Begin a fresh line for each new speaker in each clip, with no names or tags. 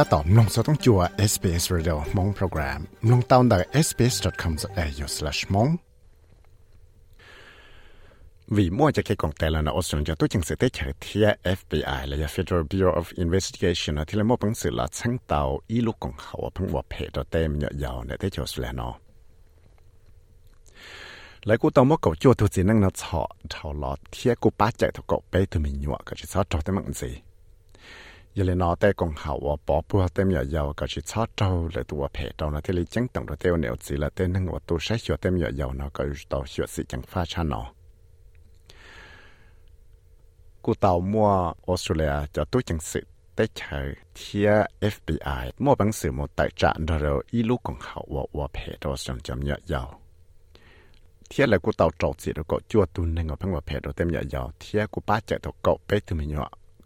ta tóm nông sốต้องจัว SBS Radio มงโปรแกรมลงตาวน์ได้ sbs.com.au/mong vì mua cho cái công ty là nó Australia tôi chính sự tế chạy theo FBI là Federal Bureau of Investigation thì là một bằng sự là sáng tạo ý lúc công hậu bằng vật hệ đó tem nhọ giàu để tế cho Australia nó lại cú tao mất cậu chua tôi chỉ năng nó chọ thảo lọt theo cú bát chạy thằng cậu bé tụi mình nhọ cái chỉ sao cho tới mạng gì giờ lên nó tay còn hậu bỏ bùa tem nhỏ giàu cái chỉ chót trâu lại tụi phê trâu nó thì lý chẳng tổng rồi tiêu nếu chỉ là tên năng của tôi sẽ sửa tem nhỏ giàu nó cái tàu sửa sự chẳng pha cha nó cú tàu mua Australia cho tôi chẳng sự tế chờ thia FBI mua bằng sự một tài trạng rồi ý lúc còn hậu và và phê trâu xong chấm nhỏ giàu thia là cú tàu trâu chỉ được có chua tuần năng ở bằng và phê trâu tem nhỏ giàu thia cú ba chạy tàu cậu bé tụi mình nhỏ ก็จิตซอจอแต่มัง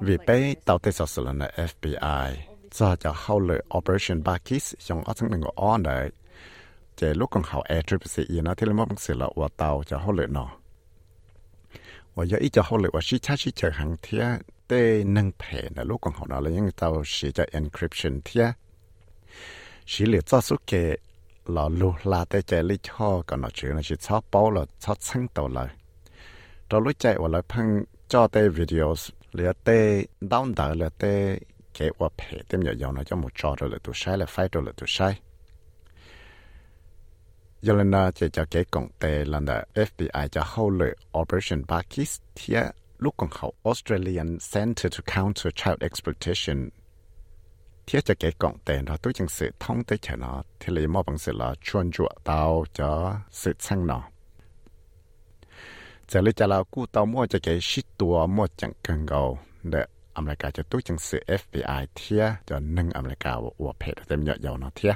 vì bé tàu tê sọ sửa là FBI cho cho hậu lợi Operation Barkis trong ở trong mình của on đấy chế lúc còn hậu Air Triple C nó thì là một sự là của tàu cho hậu lợi nó và giờ ít cho hậu lợi và sĩ cha sĩ chờ hàng thia tê nâng phê là lúc còn hậu nó là những tàu sĩ cho encryption thia sĩ liệt cho số kệ là lu là tê chế lý cho, còn nó chữ là chỉ cho bao là cho sáng tàu lại. Đó lúc chạy và lại phăng cho tê เหลือเต้ดาวดาวเหลือเต้เก็บว่าเพเต็มยาวๆนะจะหมดจอดเลยตัวใช้เลยไฟตัวเลยตัวใช้ยลนาจะจะเก็บกองเต้ลันเด FBI จะเข้าเลย Operation b a k i s เทียลูกของเขา Australian Center to Counter Child Exploitation เทียจะเก็บกองเต้เราตัวจังสือท่องเตเฉนาที่เลยมอบังสือละชวนจั่วเตาจะสืบช่างเนาะ thì cho cái công tê nó tôi chẳng sự thông tới cho nó thì lấy một bằng sự là chuyên chuột tao cho sự sang nó giờ lấy cho là cú tàu mua cho cái shit tua mua chẳng cần gầu để America cho tôi chẳng sự FBI thia cho nâng America và phê thêm nhỏ giàu nó thia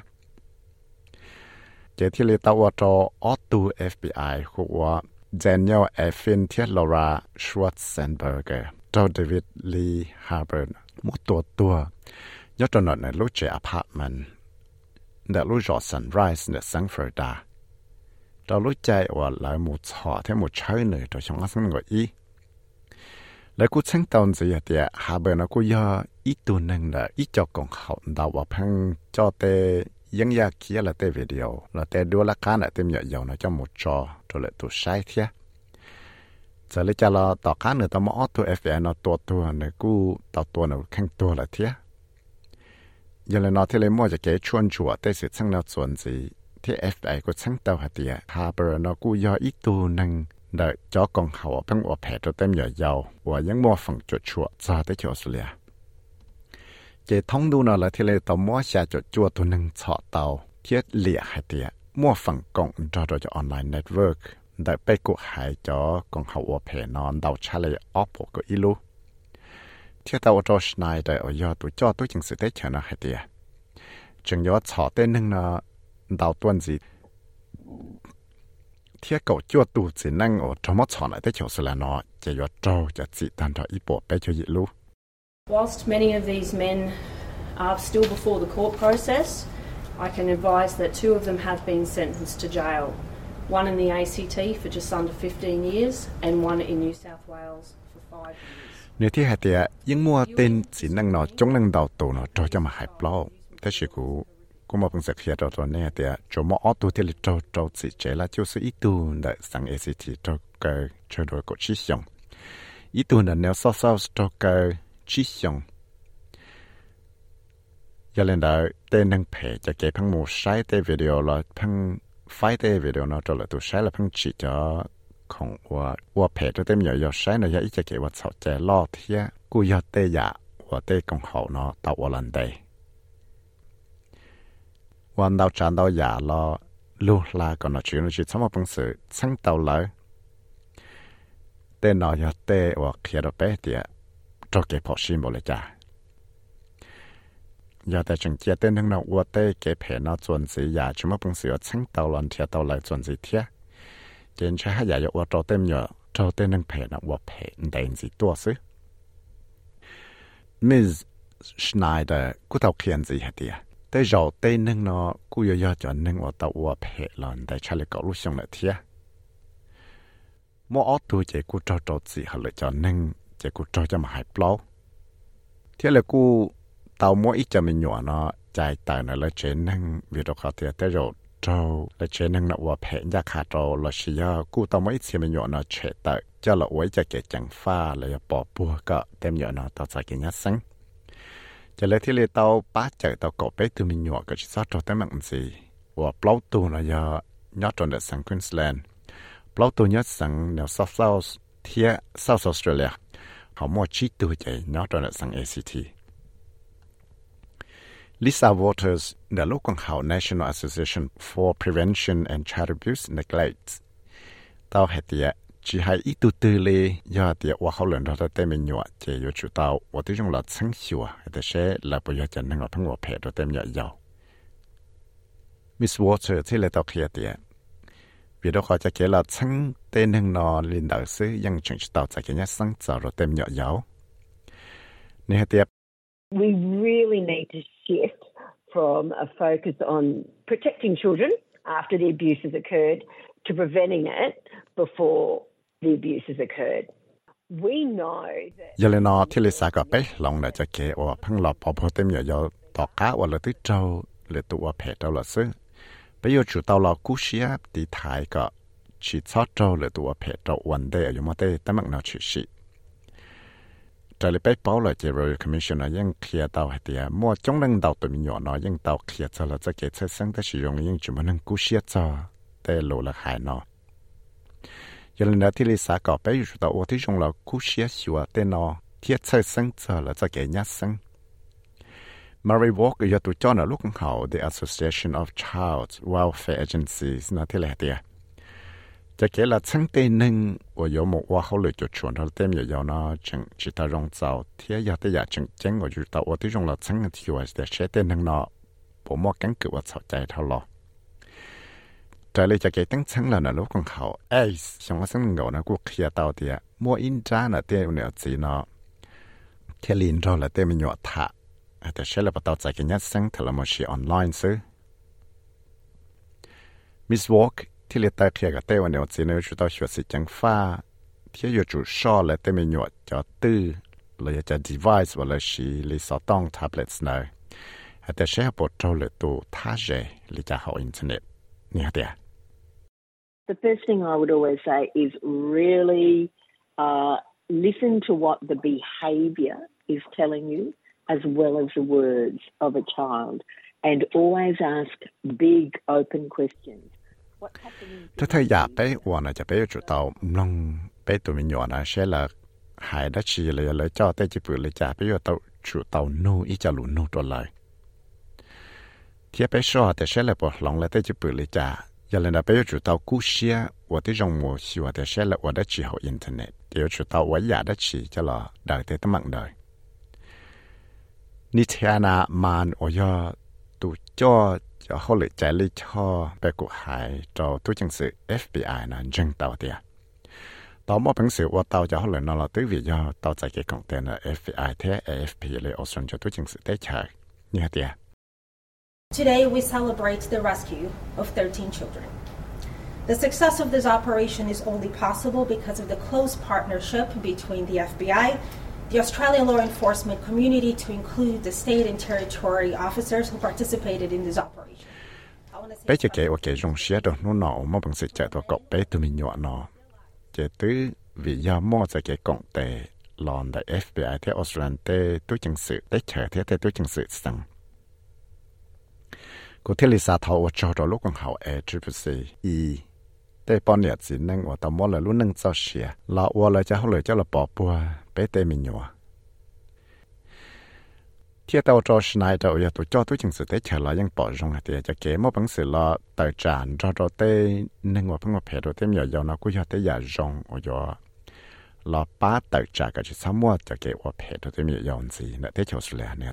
cái thì lấy tàu cho auto FBI của Daniel Effin thia Laura Schwarzenberger cho David Lee Harper một tua tua nhớ cho nó này lúc trẻ apartment để lúc rõ sunrise để sáng Florida เรารู้ใจ ว่าหลายหมู่ชอที่หมู่ใช้เหนื่อยตัวชงอาศัยก็อีแล้วกูช่างตอนสิเดียหาเบอร์นะกูยออีตัวหนึ่งละอีจอกของเขาดาวว่าพังจอเตยังอยากเขียนละเตวิดีโอละเตดูละกันละเต็มเหยาๆนะจะหมู่จอตัวเลยตัวใช้เทียจะเลยจะเราต่อการเนื้อตัวมอตัว FBI นะตัวตัวเนี่ยกูต่อตัวเนี่ยแข่งตัวละเทียยังเลยนอที่เลยมั่วจะเก๋ชวนชัวแต่เสร็จช่างแนวส่วนสิ ที่ FBI ก็ช่างเตาหัดเดียฮาเบอร์นกูยออีตัวหนึ่งเดจอกองเขาเพิ่งว่าแผลตัวเต็มใหญ่ยาวว่ายังมัวฝังจุดชัวซาได้จอสุเลียเจท้องดูนอละที่เลยต่อมัวชาจุดจัวตัวหนึ่งเฉาะเตาเทียเหลี่ยหัดเดียมัวฝังกองจอดจะออนไลน์เน็ตเวิร์กได้ไปกูหายจอกองเขาว่าแผลนอนเดาชาเลยออฟก็อีลูเทียเตาจอชนายได้เอายอตัวจอตัวจึงสุดได้ชนะหัดเดียจึงยอดเฉาะเต้นหนึ่งเนาะ đào tuần gì thiết cầu chua tù chỉ năng ở trong mắt chọn lại tới chỗ sự là nó chỉ có trâu cho chị tan cho ít bộ bé cho dị lu.
Whilst many of these men are still before the court process, I can advise that two of them have been sentenced to jail. One in the ACT for just under 15 years and one in New South Wales for five years.
Nếu thì hạt tiệt, những mua tên chỉ năng nó chống năng đào tù nó cho cho mà hại plo. Thế chỉ cũng ก็มาเป็นสักเหตุตัวเนี่ยแต่จมอตัวที่ลิตรตัวสิเจละเจ้าสิอีตูนได้สังเอสิทีตัวก็เชื่อโดยกชิชงอีตูนนั้นแนวซอสตัวก็ชิชงยาเล่นได้เต้นนังเพจจะเก็บพังมูใช้เต้วิดีโอละพังไฟเต้วิดีโอเนาะตัวละตัวใช้ละพังจีจอของว่าว่าเพจเต็มอย่อยใช้เนาะยาอีจะเก็บว่าเสาใจลอเทียกูยาเตยาว่าเต้กงเขาเนาะตาวันเดย์ วันดาวจานดาวหยาลอลูลาก่อนชื่อนี่สมบัติสื่อช่างเตาเลยเต้นอยเต้ว่าเขียนเป๊ะเดียจอเก็บพอชิมบเลยจ้า giờ tại trường chia tên nâng nó ua tê kế phê nó chuẩn gì ya chúng mà bằng sự chẳng tàu lần thiệt tàu lại chuẩn gì thiệt trên cha hay ya ua trâu tên nhờ trâu tên nâng phê nó ua phê đèn gì tua sư Ms. Schneider cú tàu khiển gì hả tiệt tới rồi tới nâng nó, cú yo yo cho nâng ở tàu ở phe lần tại cha lại cậu lúc xong lại thiệt mỗi ở tuổi trẻ cú trâu trâu gì hả lại cho nâng trẻ cú trâu cho mà hại plau. Thế là cú tàu mỗi ít cho mình nhỏ nó chạy tàu nó là chế nâng, vì đó có thiệt tới rồi trâu là chế nâng nó ở phe nhà khá trâu là xí do cú tàu mỗi ít cho mình nhỏ nó chế tàu, cho là quấy cho kẻ chẳng pha là bỏ bùa cả tem nhỏ nó tàu sẽ cái nhát sáng thì tàu cổ bé từ chỉ sao tới gì? Tròn sang Queensland. Sang South South South Australia. Họ mua chạy tròn sang ACT Lisa Waters, the local National Association for Prevention and Child Abuse Neglect. Tao chỉ hay ít tu tư lê do tiệt và khâu lần đó ta tem mình nhọ chỉ yêu chủ tao và tôi dùng là sáng sủa e ta sẽ là bây giờ chân năng ở phong ngọc phe đó tem nhọ giàu. Miss Water thì là tao kia tiệt. Vì đó họ cho kể là sáng tên năng nó liên đạo sư ยัง chừng tao cho kể nhát sáng giờ rồi tên nhọ giàu. Nè tiệt
We really need to shift from a focus on protecting children after the abuse has occurred to preventing it before
Yelena Tilisa có bé, lòng là cho kẻ ở phăng lọ bỏ bỏ tem giờ tỏ cá ở là tới trâu, là tụ ở phe trâu là sư. Bây giờ chủ tàu là cú xía thì thái có chỉ cho trâu là tụ ở phe trâu vấn đề ở chỗ mà tê tấm mạng nào chỉ xí. Trái lại bé bảo là chỉ rồi commission là những kia tàu hay tiệt mua chống năng tàu tụi mình nhỏ nó những tàu kia cho là cho kẻ chơi sáng tới sử dụng những chuyện mà năng cú xía cho, tê lộ là hại nó. 有人呢，ที่ลิสาก็ไปอยู่到我ที่用了估写说แต่nó贴车生咗了这个日生。Mary Walker 有读咗呢ลูกของเขา The Association of Child Welfare Agencies นะที่แหละเดียจะเกล่าชั้งเตนึงว่า有冇ว่าเขาเลยจะชวนเขาเต็ม有呢จึงจิตรงเจ้าเทียยาแต่อยากจึงจังว่าอยู่到我对用了ชั้งที่ว่าแต่เชเตนึงเนาะผมว่ากันเกิดว่าเข้าใจเท่าหรอ trái lại cho cái tăng chân là nó lúc còn khẩu ai xong xong ngầu nó cũng khía tàu thì mua in ra là tiêu nữa gì nó thế liền rồi là tiêu mình nhọ thả แต่เชื่อเลยว่าตอนใจกันยัดสังทลมชีออนไลน์ซื้อมิสวอล์กที่เลือกตาเขียกับเต้วันเดียวจีนชุดต่อชวดสิจังฟ้าที่อยู่จุดช่อและเต้ไม่หยวดจอตื้อเลยจะ device ว่าเลยชีลิสอต้องแท็บเล็ตเนอแต่เชื่อปวดเจ้าเลยตัวท่าเจลิจะเข้าอินเทอร์เน็ต Nia
The first thing I would always say is really uh, listen to what the behaviour is telling you as well as the words of a child and always ask big open questions.
Thế mong nhỏ là hại đã chỉ cho chỉ nô lũ nô lại. ทียไปชอแต่เช่ละปอลองแล้วแต่จีปืนเลยจ่าอย่าเลยนะไปอยู่จุดเตากู้เชียว่าที่จงมัวชีว่าแต่เช่ละว่าได้ชีเอาอินเทอร์เน็ตเดี๋ยวจุดเตาไว้อยากได้ชีจะรอได้แต่ตั้งมั่งเลยนี่เทียนามานโอยอตุจ้อ cho hậu lệ chạy lý cho bé cụ hải cho tôi chân sự FBI là dân tàu tiệt tàu mỗi bằng sự qua tàu cho hậu lệ nó là tới vì do tàu chạy cái công tên là FBI thế AFP lệ Australia cho tôi chân sự tế chạy như thế tiệt
Today we celebrate the rescue of 13 children. The success of this operation is only possible because of the close partnership between the FBI the Australian law enforcement community to include the state and territory officers who participated in this operation.
bé chỉ kể ok dùng xe đó nó nọ mà bằng sự chạy vào cậu bé tụi mình nhỏ nọ chỉ tứ vì do mua sẽ cái cộng tệ lòn tại FBI theo Australia tê tôi chứng sự tê chờ thế tê tôi chứng sự rằng cô thế lý sa thầu cho đó lúc còn học ở triple y tê bọn nhiệt chỉ năng ở mua là luôn năng cho xe là ở lại cho họ lại cho là bỏ bùa, bé tê mình nhỏ thiết tàu cho Schneider ở tôi cho tôi chừng sự tế chờ lại ยัง bỏ rong à thì cho kế một bằng sự là tài sản cho cho tê nên ngồi bằng ngồi phê đồ tê nhiều dầu nó cũng cho tê giả rong ở chỗ là ba tài sản cái gì sao mua cho kế ở phê đồ tê nhiều dầu gì nữa, tế cho sự là nữa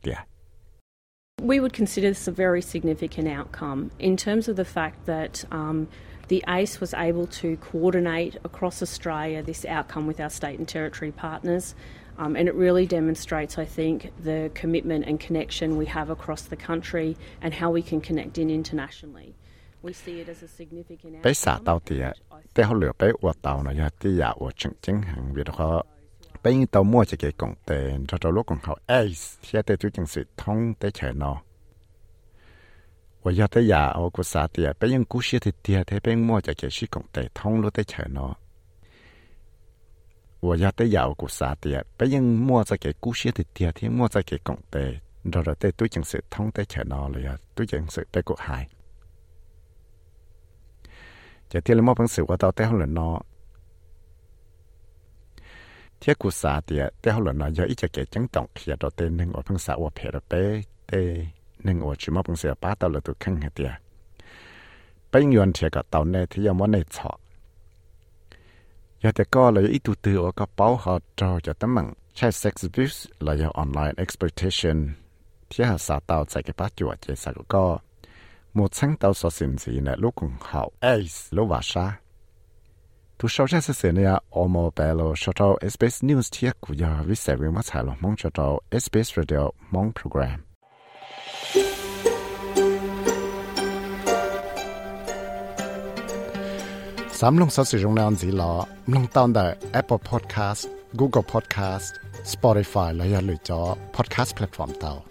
We would consider this a very significant outcome in terms of the fact that um, the ACE was able to coordinate across Australia this outcome with our state and territory partners. Um, and it really demonstrates, I think, the commitment and connection we have across the country and how we can connect in internationally. We see it as a significant
outcome. bây giờ tàu mua chỉ cái công tiền cho tàu lúc còn học ấy hiện tại chú chẳng sự thông tới trời nó và giờ tới giả ông cũng xả tiền bây giờ cú xe thì tiền thế bên mua chỉ cái sự công tiền thông lúc tới trời nó và giờ tới giả ông cũng xả tiền bây giờ mua chỉ cái cú xe thì tiền thế mua chỉ cái công tiền rồi rồi tới tôi chẳng sự thông tới trời nó rồi tôi chẳng sự tới cuộc hại chỉ tiếc là mua bằng sự của tàu tới hơn là nó thiết cụ xã thì tế hậu lần nào giờ ít cho cái chứng tổng khi đó tên nên ở phương xã ở phía đó bé tế nên ở chỉ mà phương xã ba tàu là tụ khăn hết tiệt bây giờ thì cái tàu này thì giờ này chọ giờ thì có là ít tụ từ ở cái bảo họ cho cho tấm bằngใช้ sex abuse là giờ online exploitation ที่หาสาตาวใจกับป้าจวดเจสักก็หมดชั้งเตาสอสินสีเนี่ยลูกของเขาเอสลูกว่าชา tu sau ra sẽ nè ở mò bè lo cho tàu SBS News thiệt của giờ với sẽ với mắt lo mong cho tàu SBS Radio mong program Sám lông sáu sử dụng nào gì lọ, lông tao tại Apple Podcast, Google Podcast, Spotify là giờ lựa chọn podcast platform tàu.